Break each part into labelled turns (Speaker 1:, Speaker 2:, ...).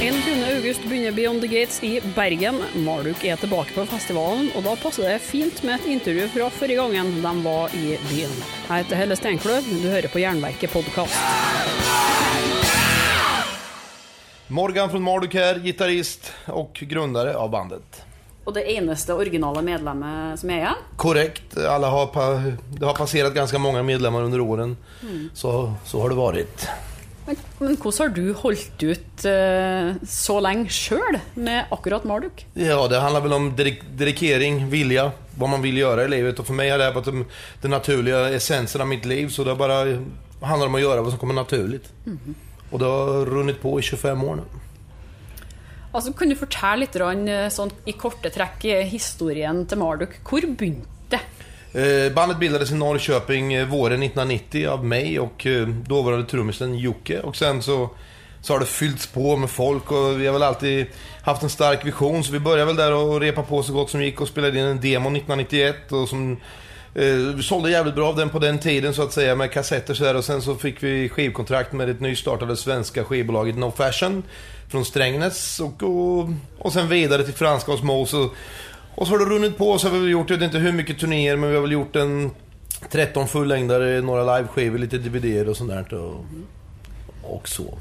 Speaker 1: 21. august begynner Beyond the Gates i Bergen. Marduk er tilbake på festivalen, og da passer det fint med et intervju fra forrige gangen de var i byen. Jeg heter Helle Steinkløv, du hører på Jernverket podkast.
Speaker 2: Morgan från Marduk här, gitarrist och grundare av bandet.
Speaker 1: Og det eneste originale medlemmet som er igjen?
Speaker 2: Korrekt, alla har, det har passerat ganska många medlemmar under åren. Så, så har det varit.
Speaker 1: Men, men hvordan har du holdt ut eh, så lenge sjøl med akkurat Marduk?
Speaker 2: Ja, det handlar väl om dedik- dedikering, vilja, vad man vill göra i livet. Och för mig har det varit den, naturliga essensen av mitt liv. Så det bara handlar om att göra vad som kommer naturligt. Och det har runnit på i 25 år nu.
Speaker 1: Altså, kan du fortelle litt grann, eh, sånn, i trekk eh, historien til Marduk? Det?
Speaker 2: Eh, Eh, bandet bildades i Norrköping eh, våren 1990 av mig och eh, dåvarande trummisen Jocke. Och sen så, så har det fyllts på med folk och vi har väl alltid haft en stark vision. Så vi började väl där och repa på så gott som gick och spelade in en demo 1991. Och som, eh, vi sålde jävligt bra av den på den tiden så att säga med kassetter så där. Och sen så fick vi skivkontrakt med det nystartade svenska skivbolaget No Fashion från Strängnäs. Och, och, och sen vidare till franska Osmos. Och, och så har det runnit på så har vi väl gjort, jag vet inte hur mycket turnéer, men vi har väl gjort en 13 fullängdare, några liveskivor, lite DVD och sånt där. Och, och så.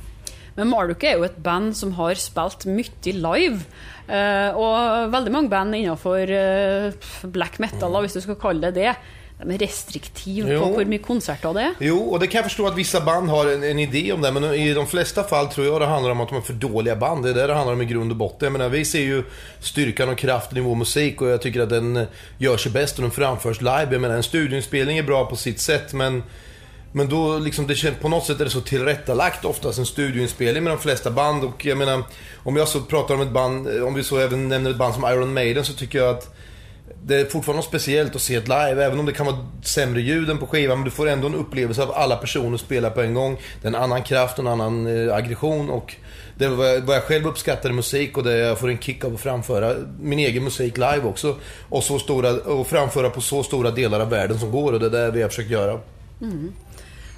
Speaker 1: Men Marduk er jo et band som har spilt mye live. eh, og veldig mange band innenfor eh, black metal, da, hvis du skal kalle det det, de er restriktive
Speaker 2: Jo.
Speaker 1: på hvor mye konserter det er.
Speaker 2: Jo, och det kan jag förstå att vissa band har en, en idé om det, men i de flesta fall tror jag det handlar om att de är för dåliga band. Det är det det handlar om i grund och botten. Jag menar, vi ser ju styrkan och kraften i vår musik och jag tycker att den eh, gör sig bäst och den framförs live. Jag menar, en studioinspelning är bra på sitt sätt, men men då liksom, det känns, på något sätt är det så tillrättalagt oftast en studioinspelning med de flesta band. Och jag menar, om jag så pratar om ett band, eh, om vi så även nämner ett band som Iron Maiden så tycker jag att det är fortfarande något speciellt att se ett live, även om det kan vara sämre ljud än på skivan. Men du får ändå en upplevelse av alla personer spela på en gång. Det är en annan kraft, en annan eh, aggression och det är vad jag, själv uppskattar i musik och det jag får en kick av att framföra min egen musik live också. Och, så stora, och framföra på så stora delar av världen som går och det är det vi har försökt göra.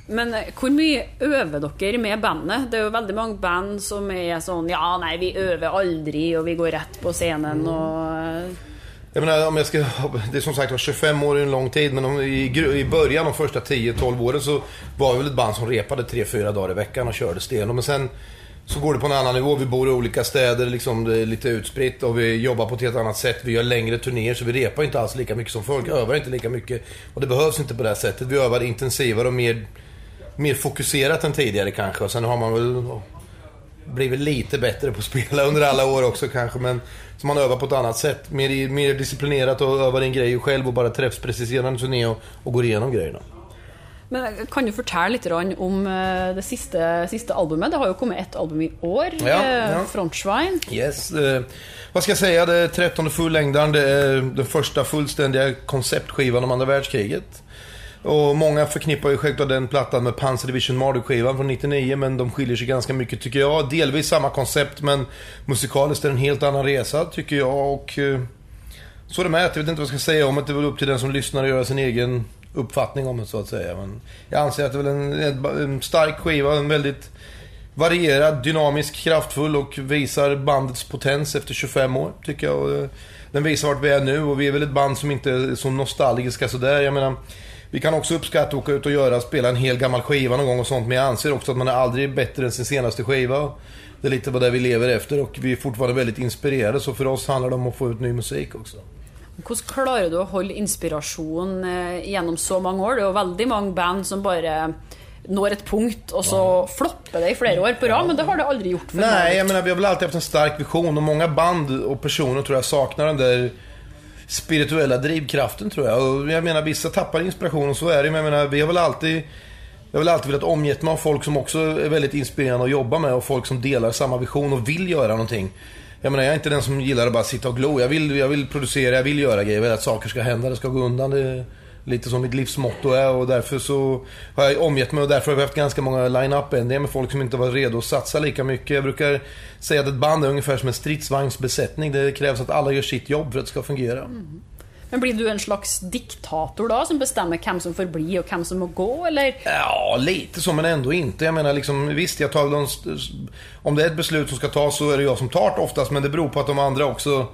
Speaker 1: Men eh, hvor mye øver dere med bandet? Det er jo veldig mange band som er sånn Ja, nei, vi øver aldri, og vi går rett på scenen, og eh,
Speaker 2: jag menar, om jag ska, det är som sagt var 25 år är en lång tid, men om, i, i början, de första 10-12 åren, så var vi väl ett band som repade 3-4 dagar i veckan och körde stenhårt. Men sen så går det på en annan nivå. Vi bor i olika städer, liksom, det är lite utspritt och vi jobbar på ett helt annat sätt. Vi gör längre turnéer, så vi repar inte alls lika mycket som folk. Övar inte lika mycket. Och det behövs inte på det här sättet. Vi övar intensivare och mer, mer fokuserat än tidigare kanske. Och sen har man väl blivit lite bättre på att spela under alla år också kanske. Men så man övar på ett annat sätt. Mer, mer disciplinerat och övar in grejer själv och bara träffspreciserar en turné och, och går igenom grejerna.
Speaker 1: Men eh, kan du litt grann om eh, det siste, siste albumet? Det har jo kommet ett album i år,
Speaker 2: Ja,
Speaker 1: eh,
Speaker 2: ja.
Speaker 1: Frontschwein.
Speaker 2: Yes. Eh, vad ska jag säga? Det är 13 fullängdaren. Det är den första fullständiga konceptskivan om andra världskriget. Och många förknippar ju självklart den plattan med Panzer Division Marduk-skivan från 99, men de skiljer sig ganska mycket tycker jag. Delvis samma koncept, men musikaliskt är det en helt annan resa tycker jag. Och eh, så är det med. Jag vet inte vad jag ska säga om det. Det är väl upp till den som lyssnar att göra sin egen uppfattning om det så att säga. Men jag anser att det är väl en, en, stark skiva, en väldigt varierad, dynamisk, kraftfull och visar bandets potens efter 25 år, tycker jag. Eh, den visar vart vi är nu och vi är väl ett band som inte är så nostalgiska sådär. Jag menar, vi kan också uppskatta att åka ut och göra, spela en hel gammal skiva någon gång och sånt. Men jag anser också att man är aldrig bättre än sin senaste skiva. Det är lite vad det vi lever efter och vi är fortfarande väldigt inspirerade. Så för oss handlar det om att få ut ny musik också.
Speaker 1: Hvordan klarer du å holde inspirasjon eh, gjennom så mange år? Det jo veldig mange band som bare når et punkt, og så flopper det i flere år på rad, men det har det aldri gjort for
Speaker 2: Nej, jag menar vi har väl alltid haft en stark vision och många band och personer tror jag saknar den där spirituella drivkraften tror jag. Och jag menar vissa tappar inspiration och så är det. Men jag menar vi har väl alltid jag har väl alltid velat omgett mig av folk som också är väldigt inspirerande att jobba med och folk som delar samma vision och vill göra någonting. Jag menar jag är inte den som gillar att bara sitta och glo. Jag vill, jag vill producera, jag vill göra grejer. Jag vill att saker ska hända, det ska gå undan. Det lite som mitt livsmotto är och därför så har jag omgett mig och därför har vi haft ganska många line-up ändringar med folk som inte var redo att satsa lika mycket. Jag brukar säga att ett band är ungefär som en stridsvagnsbesättning. Det krävs att alla gör sitt jobb för att det ska fungera.
Speaker 1: Men blir du en slags diktator då som bestämmer vem som får bli och vem som må gå eller?
Speaker 2: Ja, lite så men ändå inte. Jag menar liksom, visst jag tar de, Om det är ett beslut som ska tas så är det jag som tar det oftast men det beror på att de andra också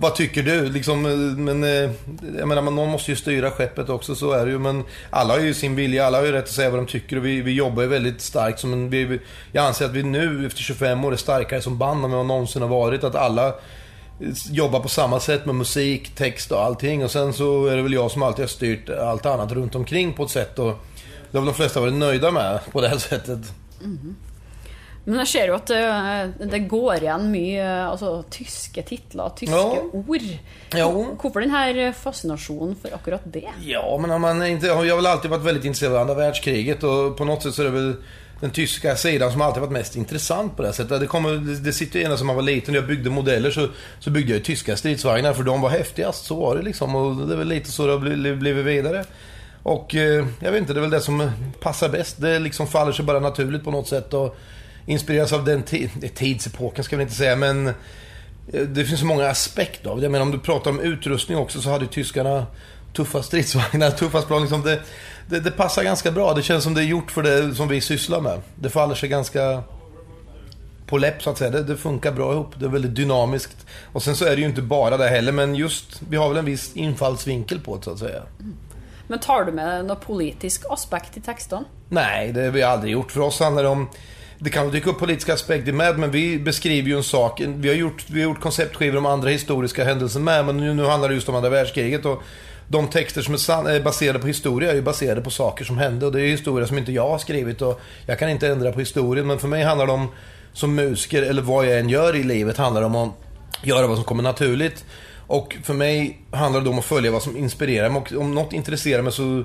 Speaker 2: vad tycker du? Liksom, eh, men, eh, jag menar, någon måste ju styra skeppet också, så är det ju. Men alla har ju sin vilja, alla har ju rätt att säga vad de tycker och vi, vi jobbar ju väldigt starkt. Som en, vi, jag anser att vi nu, efter 25 år, är starkare som band än vi någonsin har varit. Att alla eh, jobbar på samma sätt med musik, text och allting. Och sen så är det väl jag som alltid har styrt allt annat runt omkring på ett sätt. Och det har väl de flesta varit nöjda med på det här sättet. Mm.
Speaker 1: Men jag ser ju att det, det går igen mycket alltså, tyska titlar, tyska ja. ord. Varför den här fascinationen för akkurat det?
Speaker 2: Ja, men man inte, jag har väl alltid varit väldigt intresserad av andra världskriget och på något sätt så är det väl den tyska sidan som alltid varit mest intressant på det sättet. Det, kommer, det sitter ju ena som man var liten och jag byggde modeller så, så byggde jag ju tyska stridsvagnar för de var häftigast. Så var det liksom och det är väl lite så det har blivit vidare. Och eh, jag vet inte, det är väl det som passar bäst. Det liksom faller sig bara naturligt på något sätt. Och, inspireras av den tidsepoken ska vi inte säga, men eh, det finns så många aspekter av det. Menar om du pratar om utrustning också så hade tyskarna tuffa stridsvagnar, tuffa plan. Liksom det, det, det, passar ganska bra. Det känns som det är gjort för det som vi sysslar med. Det faller sig ganska på läpp så att säga. Det, det, funkar bra ihop. Det är väldigt dynamiskt. Och sen så är det ju inte bara det heller, men just vi har väl en viss infallsvinkel på det så att säga.
Speaker 1: Men tar du med någon politisk aspekt i texten?
Speaker 2: Nej, det har vi aldrig gjort. För oss handlar det om det kan dyka upp politiska aspekter med, men vi beskriver ju en sak. Vi har gjort, vi har gjort konceptskivor om andra historiska händelser med, men nu, nu handlar det just om andra världskriget. Och de texter som är, san, är baserade på historia är ju baserade på saker som hände. Och det är historia som inte jag har skrivit och jag kan inte ändra på historien. Men för mig handlar det om, som musiker, eller vad jag än gör i livet, handlar det om att göra vad som kommer naturligt. Och för mig handlar det om att följa vad som inspirerar mig. Och om något intresserar mig så,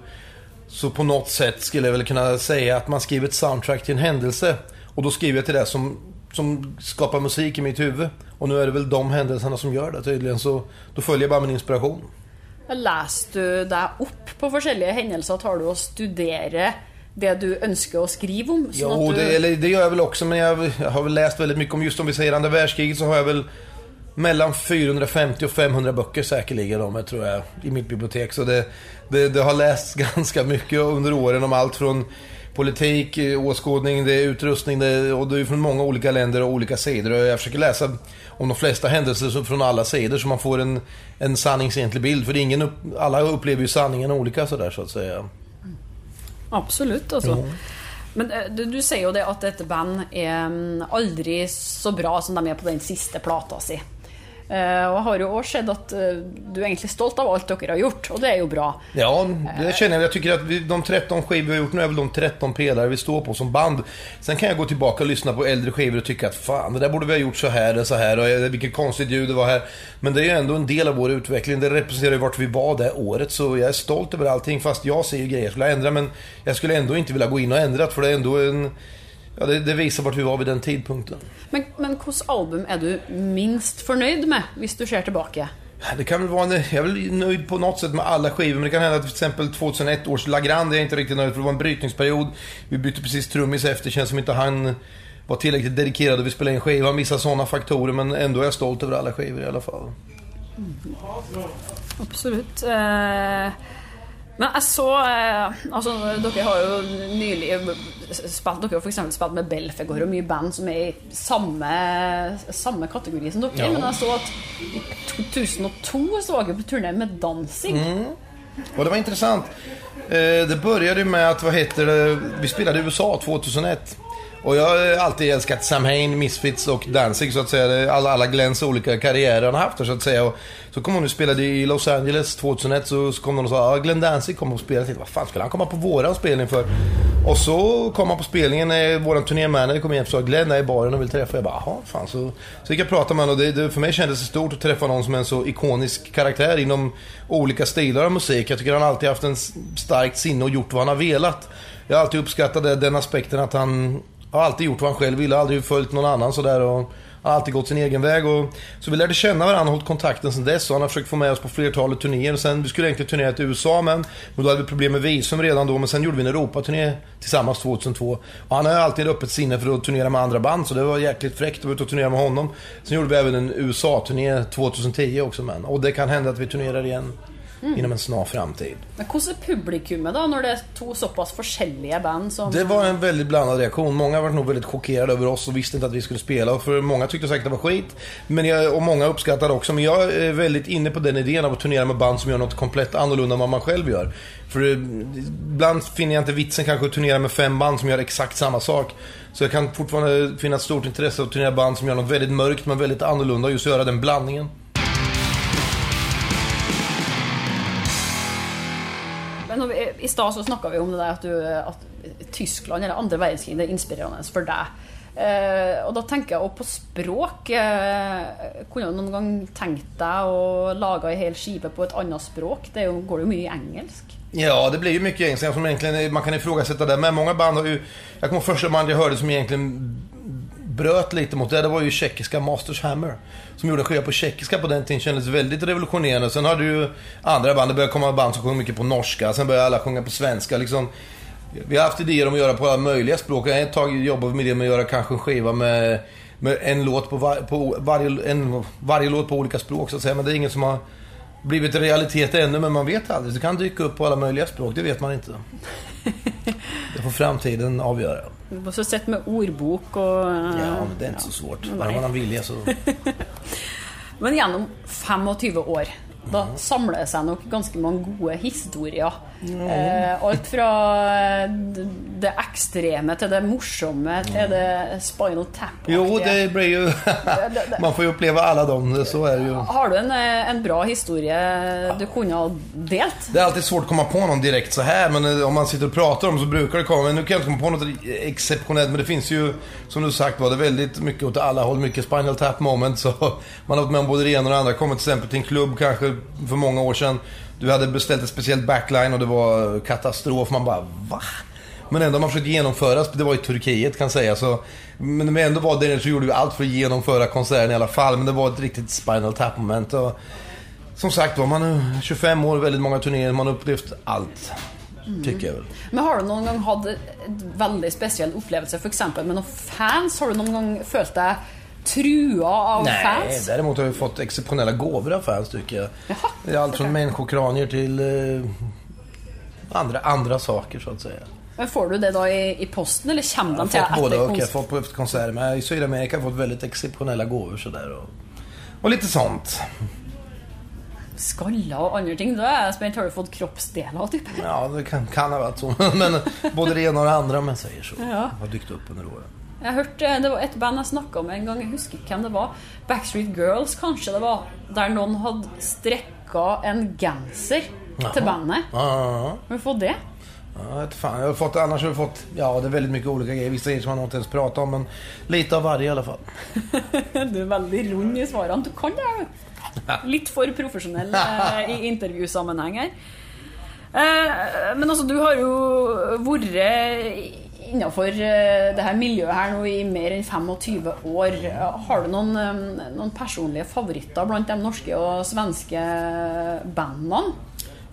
Speaker 2: så på något sätt skulle jag väl kunna säga att man skriver ett soundtrack till en händelse. Och då skriver jag till det som, som skapar musik i mitt huvud. Och nu är det väl de händelserna som gör det tydligen. Så då följer jag bara min inspiration.
Speaker 1: Läser du dig upp på olika händelser? Tar du och studerar det du önskar att skriva om?
Speaker 2: Jo, du... det, eller, det gör jag väl också. Men jag, jag, har väl läst väldigt mycket om, just om vi säger andra världskriget, så har jag väl mellan 450 och 500 böcker säkerligen om tror jag, i mitt bibliotek. Så det, det, det har läst ganska mycket under åren om allt från politik, eh, åskådning, det är utrustning det, och det är från många olika länder och olika sidor. Och jag försöker läsa om de flesta händelser från alla sidor så man får en, en sanningsenlig bild. För ingen upp, alla upplever ju sanningen olika sådär så att säga.
Speaker 1: Absolut alltså. Mm. Men eh, du, du säger ju det att ett band är mm, aldrig så bra som de är på den sista platan sin. Uh, och har ju också sett att uh, du är egentligen stolt av allt du har gjort och det är ju bra.
Speaker 2: Ja, det känner jag. Jag tycker att vi, de 13 skivor vi har gjort nu är väl de 13 pelare vi står på som band. Sen kan jag gå tillbaka och lyssna på äldre skivor och tycka att fan, det där borde vi ha gjort så här eller så här och eh, vilket konstigt ljud det var här. Men det är ju ändå en del av vår utveckling. Det representerar ju vart vi var det året. Så jag är stolt över allting. Fast jag ser ju grejer jag skulle ändra. Men jag skulle ändå inte vilja gå in och ändra för det är ändå en Ja, det, det, visar vart vi var vid den tidpunkten.
Speaker 1: Men, men vilket album är du minst förnöjd med, om du ser tillbaka?
Speaker 2: Det kan väl vara en, jag är väl nöjd på något sätt med alla skivor, men det kan hända att till exempel 2001 års La Grande är jag inte riktigt nöjd för det var en brytningsperiod. Vi bytte precis trummis efter, känns som inte han var tillräckligt dedikerad och vi spelade in skivan. Vissa sådana faktorer, men ändå är jag stolt över alla skivor i alla fall. Mm.
Speaker 1: Absolut. Uh... Men jeg så altså, Dere har jo nylig spilt Dere har f.eks. spilt med Belfegor og mye band som er i samme, samme kategori som dere. Ja. Men jeg så at i 2002 så var dere på turné med Danzig. Mm.
Speaker 2: Och det var intressant. Eh, det började med att, vad heter det, vi spelade i USA 2001. Och jag har alltid älskat Sam Hain, Misfits och Danzig så att säga. Alla, alla Glens olika karriärer han har haft där, så att säga. Och så kom hon och spelade i Los Angeles 2001 så, så kom hon och sa att Glenn Danzig kommer och spela. Jag tänkte, vad fan skulle han komma på våran spelning för? Och så kom han på spelningen, när våran turnémanager kom in och sa Glenn är i baren och vill träffa. Jag bara, jaha, fan. Så, så gick jag och pratade med honom och det, det, för mig kändes det stort att träffa någon som är en så ikonisk karaktär inom olika stilar av musik. Jag tycker han alltid haft en starkt sinne och gjort vad han har velat. Jag har alltid uppskattat den aspekten att han har alltid gjort vad han själv ville, aldrig följt någon annan sådär. Och har alltid gått sin egen väg. Och, så vi lärde känna varandra och hållit kontakten sen dess. Och han har försökt få med oss på flertalet turnéer. Sen, vi skulle egentligen turnera till USA men, men då hade vi problem med visum redan då. Men sen gjorde vi en Europaturné tillsammans 2002. Och han har alltid öppet sinne för att turnera med andra band. Så det var jäkligt fräckt att vara ute och turnera med honom. Sen gjorde vi även en USA-turné 2010 också men, Och det kan hända att vi turnerar igen inom en snar framtid.
Speaker 1: Men hvordan er publikummet da, når det er to såpass forskjellige band som
Speaker 2: Det var en väldigt blandad reaktion. Många var nog väldigt chockerade över oss och visste inte att vi skulle spela. För många tyckte säkert det var skit. Men jag, och många uppskattade också. Men jag är väldigt inne på den idén av att turnera med band som gör något komplett annorlunda än vad man själv gör. För ibland finner jag inte vitsen kanske att turnera med fem band som gör exakt samma sak. Så jag kan fortfarande finna ett stort intresse av att turnera band som gör något väldigt mörkt men väldigt annorlunda och just göra den blandningen.
Speaker 1: I stad så snakka vi om det der at, du, eh, at Tyskland eller andre verdenskrig det er inspirerende for deg. Eh, og da tenker jeg også på språk. Eh, kunne du noen gang tenkt deg å lage ei hel skive på et annet språk? Det jo, går jo mye i engelsk.
Speaker 2: Ja, det blir ju mycket engelska som egentligen man kan ifrågasätta det. Men många band har ju... Jag kommer ihåg första band jag hörde som egentligen bröt lite mot det. Det var ju tjeckiska Masters Hammer. Som gjorde skiva på tjeckiska på den tiden. Kändes väldigt revolutionerande. Sen hade ju andra band. Det började komma band som sjöng mycket på norska. Sen började alla sjunga på svenska. Liksom, vi har haft idéer om att göra på alla möjliga språk. Ett tag jobbat med det med att göra kanske en skiva med, med en låt på, var, på varje, en, varje låt på olika språk så att säga. Men det är ingen som har blivit realitet ännu. Men man vet aldrig. Det kan dyka upp på alla möjliga språk. Det vet man inte. Det får framtiden avgöra.
Speaker 1: Du måste sett med ordbok og
Speaker 2: Ja, men det är inte så svårt. Bara man vill så...
Speaker 1: Men gjennom 25 år da samler det seg nok ganske mange gode historier. Eh, alt fra det, det ekstreme til det morsomme til det Spinal tap
Speaker 2: Jo, det blir ju... Man får ju uppleva alla dem. Så är det ju.
Speaker 1: Har du en, eh, en bra historie du kunne ha delt?
Speaker 2: Det är alltid svårt att komma på någon direkt så här, men eh, om man sitter och pratar om så brukar det komma. Men nu kan jag inte komma på något exceptionellt, men det finns ju, som du sagt var, det väldigt mycket åt alla håll. Mycket Spinal Tap moment, så man har varit med om både det ena och det andra. Kommer till exempel till en klubb kanske för många år sedan. Du hade beställt ett speciellt backline och det var katastrof. Man bara, va? Men ändå har man försökt genomföra, det var i Turkiet kan säga. Så, men ändå var nere så gjorde vi allt för att genomföra konserten i alla fall. Men det var ett riktigt Spinal Tap moment. Och, som sagt var, man är 25 år, väldigt många turnéer, man har upplevt allt. Tycker jag väl.
Speaker 1: Men har du noen gang hatt en veldig spesiell opplevelse f.eks. med noen fans? Har du noen gang følt deg trua av
Speaker 2: Nej,
Speaker 1: fans?
Speaker 2: däremot har vi fått exceptionella gåvor av fans tycker jag.
Speaker 1: Jaha,
Speaker 2: är allt från människokranier till eh, andra, andra saker så att säga.
Speaker 1: Men Får du det da i, i posten, eller kommer
Speaker 2: Jag
Speaker 1: de
Speaker 2: har
Speaker 1: til
Speaker 2: fått både och. Jag har fått på efter konserter. Men i Sydamerika har jag fått väldigt exceptionella gåvor sådär. Och, och lite sånt.
Speaker 1: Skaller og andre ting? Da er jeg spent. Har du fått kroppsdeler? Typ?
Speaker 2: Ja, det kan, kan ha varit så. Men både det ena och det andra om jag säger så.
Speaker 1: Ja.
Speaker 2: Har dykt upp under åren.
Speaker 1: Jeg hørte, Det var et band jeg snakka med en gang, jeg husker ikke hvem det var. Backstreet Girls, kanskje det var. Der noen hadde strekka en genser til bandet.
Speaker 2: Ja, ja, ja.
Speaker 1: Har du fått det?
Speaker 2: Ja, vet fan. Jag har fått, annars har jag fått, ja det är väldigt mycket olika grejer. Vissa grejer som man inte ens pratar om, men lite av varje i alla fall.
Speaker 1: Du er veldig rund i svarene. Du kan det. du. Litt for profesjonell eh, i intervjusammenheng her. Eh, men altså, du har jo vært innafor eh, det her miljøet her nå i mer enn 25 år. Har du noen, eh, noen personlige favoritter blant de norske og svenske bandene?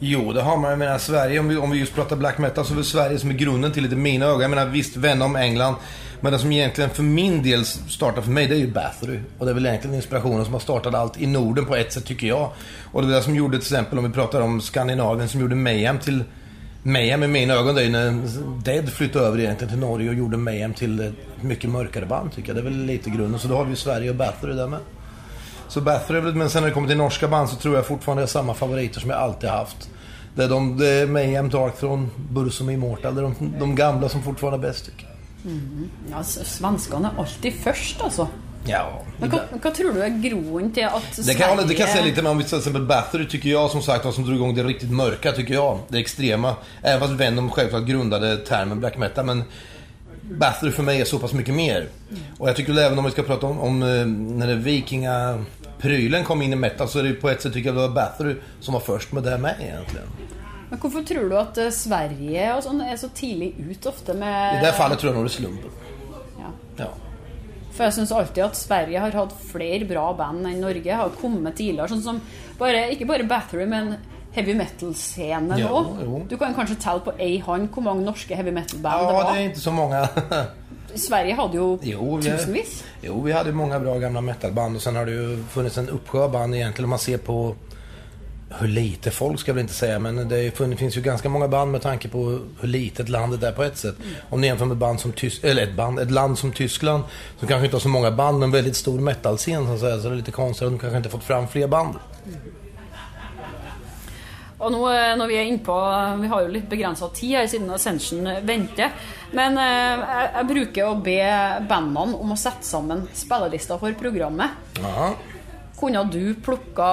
Speaker 2: Jo, det har man. Jag menar, Sverige, om vi, om vi just pratar black metal, så är det Sverige som är grunden till det i mina ögon. Jag menar, visst, Venom, England. Men det som egentligen för min del startar för mig, det är ju Bathory. Och det är väl egentligen inspirationen som har startat allt i Norden på ett sätt, tycker jag. Och det är det som gjorde, till exempel, om vi pratar om Skandinavien, som gjorde Mayhem till... Mayhem i mina ögon, det är när Dead flyttade över egentligen till Norge och gjorde Mayhem till ett mycket mörkare band, tycker jag. Det är väl lite grunden. Så då har vi ju Sverige och Bathory där med. Så Bathory, är väl- men sen när det kommer till norska band så tror jag fortfarande jag har samma favoriter som jag alltid har haft. Det är, de, det är Mayhem, Darkthrone, Burzum Immortal. Det är de, de gamla som fortfarande är bäst tycker jag.
Speaker 1: Mm. Ja, svenskarna är alltid först alltså.
Speaker 2: Ja,
Speaker 1: Men hva tror du er groen til at
Speaker 2: det kan, hålla- det kan jag säga lite, men om vi till exempel Bathory tycker jag som sagt var som drog igång det riktigt mörka tycker jag. Det extrema. Även fast Venom självklart grundade termen black metal. Men Bathory för mig är så pass mycket mer. Och jag tycker även om vi ska prata om, om eh, när det vikingaprylen kom in i metal så är det på ett sätt tycker jag det var Bathory som var först med det med egentligen.
Speaker 1: Men hvorfor tror du at eh, Sverige og sånn er så tidlig ut ofte med
Speaker 2: I det här fallet tror jag nog det är slumpen.
Speaker 1: Ja.
Speaker 2: Ja.
Speaker 1: For jeg syns alltid at Sverige har hatt flere bra band enn Norge. Har kommet tidligere. Sånn som bare, ikke bare Bathory, men heavy metal-scenen
Speaker 2: Ja, jo.
Speaker 1: Du kan kanskje telle på ei hånd hvor mange norske heavy metal-band det
Speaker 2: Ja,
Speaker 1: var.
Speaker 2: det är inte så många.
Speaker 1: Sverige hadde jo
Speaker 2: Jo, vi,
Speaker 1: tusenvis.
Speaker 2: jo, vi hade många bra gamla metalband och sen har det ju funnits en uppsjö band egentligen om man ser på hur lite folk ska jag väl inte säga, men det finns ju ganska många band med tanke på hur litet landet är på ett sätt. Mm. Om ni jämför med band som Tysk eller ett, band, ett land som Tyskland, som kanske inte har så många band, men väldigt stor metal-scen så att säga. Så det är lite konstigt att de kanske inte fått fram fler band. Mm.
Speaker 1: Og nå eh, når vi er innpå Vi har jo litt begrensa tid her siden Ascension venter. Men eh, bruker å be bandene om å sette sammen spillelister for programmet.
Speaker 2: Aha.
Speaker 1: Kunne du plukka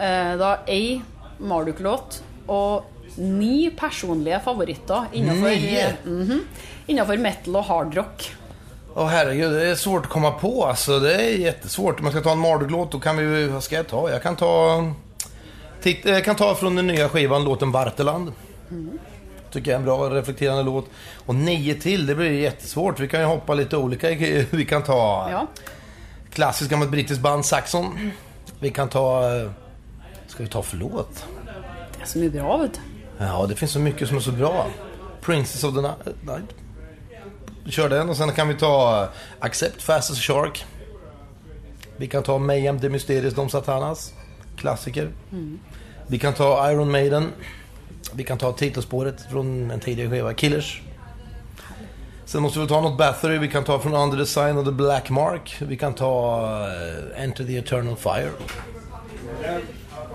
Speaker 1: eh, da ei Marduk-låt og ni personlige favoritter innenfor, mm -hmm, innenfor metal och hardrock?
Speaker 2: Åh oh, herregud, det är svårt att komma på alltså. Det är jättesvårt. Om man ska ta en Marduk-låt, då kan vi... Vad ska jag ta? Jag kan ta... Jag kan ta från den nya skivan låten Varteland. Mm. Tycker jag är en bra reflekterande låt. Och nio till, det blir jättesvårt. Vi kan ju hoppa lite olika. Vi kan ta
Speaker 1: ja.
Speaker 2: Klassiskt gammalt brittiskt band Saxon. Vi kan ta... Ska vi ta för låt?
Speaker 1: Det är så mycket bra vet
Speaker 2: du. Ja, det finns så mycket som är så bra. Princess of the Night. Kör den och sen kan vi ta Accept, Fast as a Shark. Vi kan ta Mayhem, The Mysterious, Dom Satanas. Klassiker. Mm. Vi kan ta Iron Maiden. Vi kan ta titelspåret från en tidigare skiva, Killers. Sen måste vi ta något Bathory. Vi kan ta från Under the Sign of the Black Mark. Vi kan ta uh, Enter the Eternal Fire.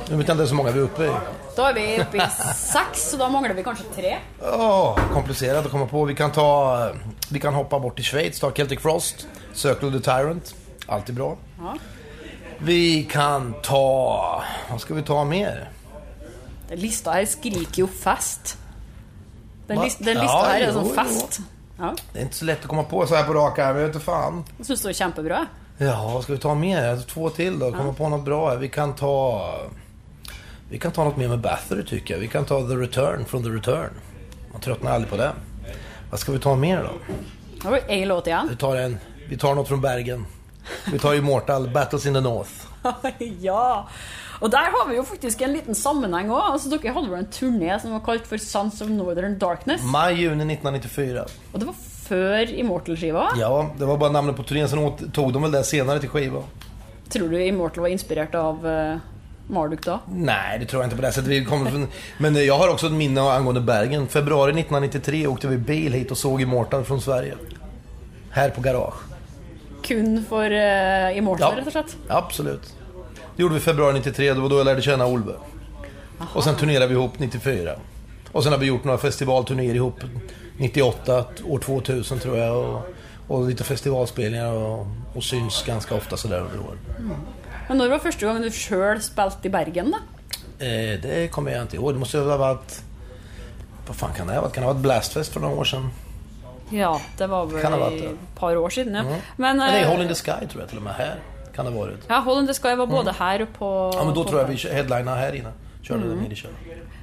Speaker 2: Jag vet inte så många vi är uppe i.
Speaker 1: Då är vi uppe i sex, så då manglar vi kanske tre.
Speaker 2: Ja, oh, komplicerat att komma på. Vi kan ta... Vi kan hoppa bort till Schweiz, ta Celtic Frost, Circle the Tyrant. Alltid bra.
Speaker 1: Ja.
Speaker 2: Vi kan ta... Vad ska vi ta mer?
Speaker 1: Den lista här skriker ju fast. Den, list, den lista ja, här är som fast. Ja.
Speaker 2: Det är inte så lätt att komma på så här på rak arm. Jag vet inte fan.
Speaker 1: Jag syns det är kämpebra.
Speaker 2: Ja, vad ska vi ta mer? Två till då. Komma ja. på något bra. Vi kan ta... Vi kan ta något mer med Bathory tycker jag. Vi kan ta The Return från The Return. Man tröttnar aldrig på det. Vad ska vi ta mer då?
Speaker 1: Vi en låt igen?
Speaker 2: Vi tar en. Vi tar något från Bergen. Vi tar Immortal, Battles in the North.
Speaker 1: ja. Och där har vi ju faktiskt en liten sammanhang också. Alltså, dere hade väl en turné som var kallad för Sons of Northern Darkness?
Speaker 2: Maj, juni 1994.
Speaker 1: Och det var för Immortal-skiva?
Speaker 2: Ja, det var bara namnet på turnén. Sen tog de väl det senare till skiva.
Speaker 1: Tror du Immortal var inspirerat av uh, Marduk då?
Speaker 2: Nej, det tror jag inte på det sättet. Vi kommer från... Men jag har också ett minne angående Bergen. Februari 1993 åkte vi bil hit och såg Immortal från Sverige. Här på Garage
Speaker 1: kun för uh, Immortal ja, rätt och slett?
Speaker 2: Absolut. Det gjorde vi i februari 93, det var då jag lärde känna Olve. Aha. Och sen turnerade vi ihop 94. Och sen har vi gjort några festivalturnéer ihop 98, år 2000 tror jag. Och, och lite festivalspelningar och, och syns ganska ofta sådär under året. Mm.
Speaker 1: Men när var första gången du själv spelat i Bergen då?
Speaker 2: Eh, det kommer jag inte ihåg. Det måste ha varit... Vad fan kan det ha varit? Kan det ha varit Blastfest för några år sedan?
Speaker 1: Ja, det var väl ett par år sedan. Ja. Mm.
Speaker 2: Men, Eller äh, Hole in the Sky tror jag till och med här. Kan det ha varit.
Speaker 1: Ja, Hole in the Sky var både mm. här och på...
Speaker 2: Ja, men då tror jag vi headlinade här inne. Körde mm. den nere i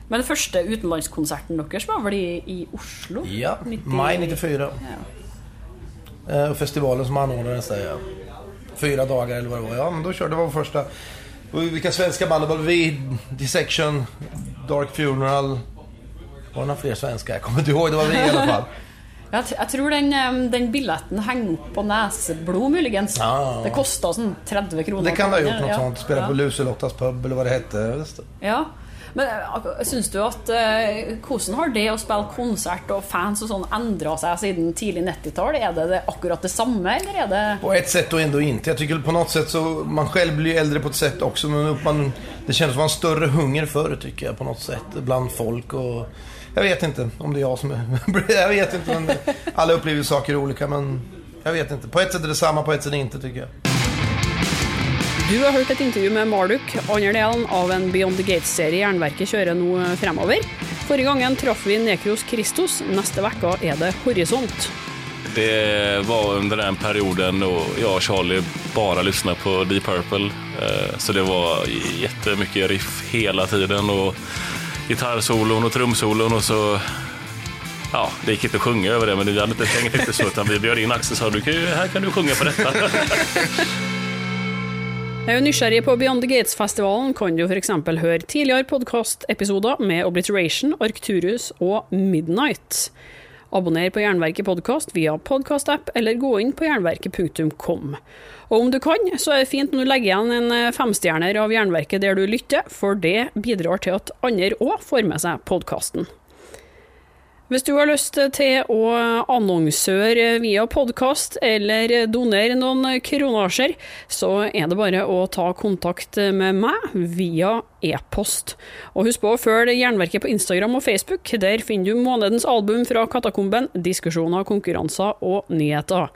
Speaker 1: Men den första utlandskonserten deres var väl i, i Oslo?
Speaker 2: Ja, 90... maj 94. Ja. Eh, festivalen som anordnades där, ja. Fyra dagar eller vad det var. Ja, men då körde vi vår första... Vilka svenska band? Det var vi, Dissection, Dark Funeral. Var det några fler svenska? Jag kommer inte ihåg. Det var vi i alla fall.
Speaker 1: Jag, jag, tror den, den billetten hänger upp på näsblod möjligen.
Speaker 2: Ja.
Speaker 1: Det kostar sån 30 kronor.
Speaker 2: Det kan det ha gjort ja. sånt. Ja. på Luselottas pub eller vad det hette.
Speaker 1: Ja. Men eh, syns du att hvordan eh, har det att spela konsert och fans och sånt ändrat sig sedan tidigt 90-tal? Är det, det akkurat detsamma eller är det...
Speaker 2: På ett sätt och ändå inte. Jag tycker på något sätt så, man själv blir äldre på ett sätt också men man, det känns som en större hunger förr tycker jag på något sätt bland folk och jag vet inte om det är jag som är... jag vet inte. Men alla upplever saker olika men jag vet inte. På ett sätt är det samma, på ett sätt inte tycker jag.
Speaker 1: Du har hört ett intervju med Marduk, andra delen av en Beyond the Gates-serie Jernverket kör nu fremover. Förra gången träffade vi Nekros Kristus, nästa vecka är det Horisont.
Speaker 3: Det var under den perioden då jag och Charlie bara lyssnade på Deep Purple. Eh, så det var jättemycket riff hela tiden. Och gitarrsolon och trumsolon och så Ja, det gick inte att sjunga över det, men det hade inte tänkt riktigt så, utan vi bjöd in Axel och sa du kan här kan du sjunga på detta.
Speaker 1: Er är nysgjerrig på Beyond the Gates-festivalen, kan du f.eks. høre tidligere podkastepisoder med Obliteration, Arcturus og Midnight. Abonner på Jernverket podkast via podkastapp, eller gå in på jernverket.kom. Och om du kan, så är det fint om du legger igjen en eh, femstjerner av Jernverket der du lytter, for det bidrar til at andre òg får med seg podkasten. Hvis du har lyst til å annonsøre via podkast eller donere noen kronasjer, så er det bare å ta kontakt med meg via e-post. Og husk på å følge Jernverket på Instagram og Facebook. Der finner du månedens album fra Katakomben, diskusjoner, konkurranser og nyheter.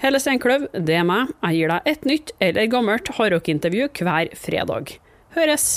Speaker 1: Helle Steinkløv, det er meg. Jeg gir deg et nytt eller gammelt hardrockintervju hver fredag. Høres!